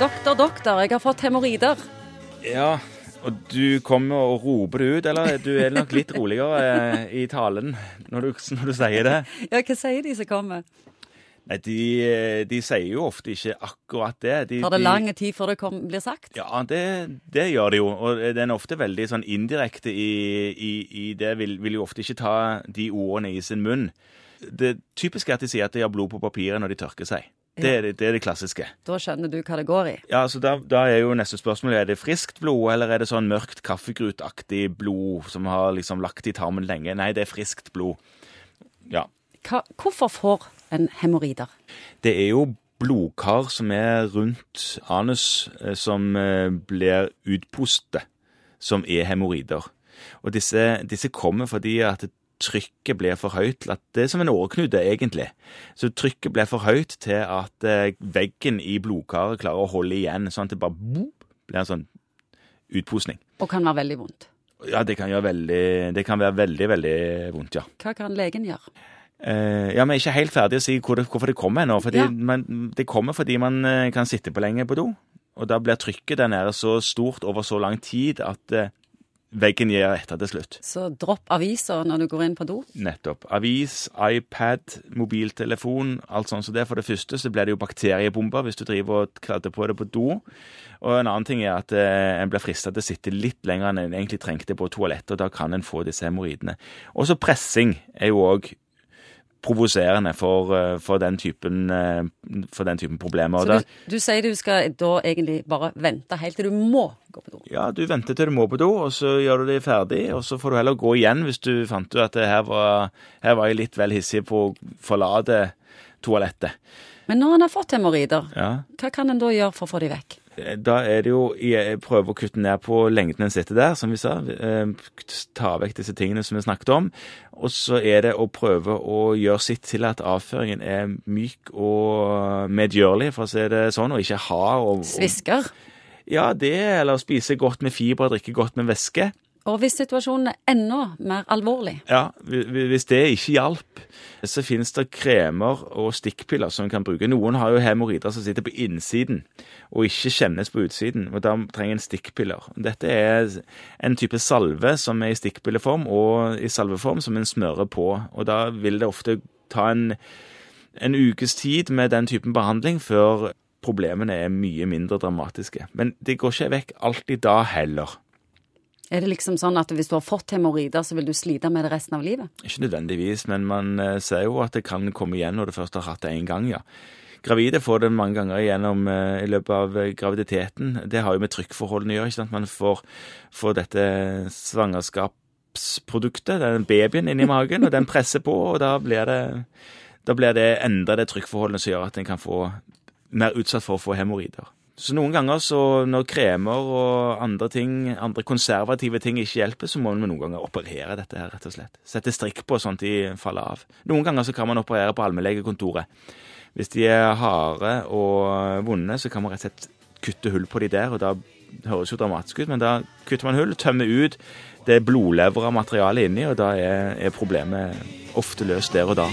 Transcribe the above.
Doktor, doktor, jeg har fått hemoroider. Ja, og du kommer og roper det ut, eller du er nok litt roligere eh, i talen når du, når du sier det? Ja, hva sier de som kommer? Nei, de, eh, de sier jo ofte ikke akkurat det. De, Tar det de- lang tid før det kom, blir sagt? Ja, det, det gjør det jo. Og den er ofte veldig sånn indirekte i, i, i det. Vil, vil jo ofte ikke ta de ordene i sin munn. Det typiske er at de sier at de har blod på papiret når de tørker seg. Det, er det, det er det klassiske. Da skjønner du hva det går i. Ja, så da, da er jo neste spørsmål er det friskt blod, eller er det sånn mørkt kaffegrutaktig blod som har liksom lagt i tarmen lenge? Nei, det er friskt blod. Ja. Hva, hvorfor får en hemoroider? Det er jo blodkar som er rundt anus, eh, som eh, blir utpostet, som er hemoroider. Og disse, disse kommer fordi at trykket blir for høyt til at Det er som en åreknute, egentlig. Så trykket blir for høyt til at eh, veggen i blodkaret klarer å holde igjen, sånn at det bare boop, blir en sånn utposning. Og kan være veldig vondt. Ja, det kan, veldig, det kan være veldig, veldig vondt, ja. Hva kan legen gjøre? Uh, ja, Vi er ikke helt ferdig å si hvor det, hvorfor det kommer ennå. Ja. Det kommer fordi man eh, kan sitte på lenge på do. Og da blir trykket der nede så stort over så lang tid at eh, veggen gir etter til slutt. Så dropp aviser når du går inn på do. Nettopp. Avis, iPad, mobiltelefon, alt sånt. Så det For det første så blir det jo bakteriebomber hvis du driver og kladder på det på do. Og en annen ting er at eh, en blir frista til å sitte litt lenger enn en egentlig trengte på toalettet, og da kan en få disse hemoroidene. Og så pressing er jo òg provoserende for, eh, for, den typen, eh, for den typen problemer. Så du, du sier du skal da egentlig bare vente helt til du må gå på do. ja, du venter til du må på do, og så gjør du det ferdig, og så får du heller gå igjen hvis du fant ut at her var, her var jeg litt vel hissig på å forlate toalettet. Men når en har fått hemoroider, Ja. hva kan en da gjøre for å få de vekk? Da er det jo jeg prøver å kutte ned på lengden en sitter der, som vi sa. eh, Ta vekk disse tingene som vi snakket om. Og så er det å prøve å gjøre sitt til at avføringen er myk og medgjørlig, for å si det sånn, og ikke hard. Og, og, Svisker? ja, det, eller spise godt med fiber, drikke godt med væske. Og hvis situasjonen er enda mer alvorlig, Ja, hvi- hvi- Hvis det ikke hjalp, så finnes det kremer og stikkpiller som en kan bruke. Noen har jo hemoroider som sitter på innsiden og ikke kjennes på utsiden. og Da trenger en stikkpiller. Dette er en type salve som er i stikkpilleform og i salveform som en smører på. og Da vil det ofte ta en, en ukes tid med den typen behandling før problemene er mye mindre dramatiske. Men det går ikke vekk alltid da heller. Er det liksom sånn at hvis du har fått hemoroider, så vil du slite med det resten av livet? Ikke nødvendigvis, men man eh, ser jo at det kan komme igjen når du først har hatt det én gang, ja. Gravide får det mange ganger gjennom eh, i løpet av eh, graviditeten. Det har jo med trykkforholdene å gjøre. ikke sant? Man får, får dette svangerskapsproduktet, den babyen inni magen, og den presser på, og da blir det, da blir det enda det trykkforholdene som gjør at en kan få mer utsatt for å få hemoroider. Så noen ganger så når kremer og andre ting, andre konservative ting ikke hjelper, så må man noen ganger operere dette her, rett og slett. Sette strikk på sånn at de faller av. Noen ganger så kan man operere på allmennlegekontoret. Hvis de er harde og vonde, så kan man rett og slett kutte hull på de der, og da høres jo dramatisk ut, men da kutter man hull, tømmer ut det blodlevra materialet inni, og da er, er problemet ofte løst der og da.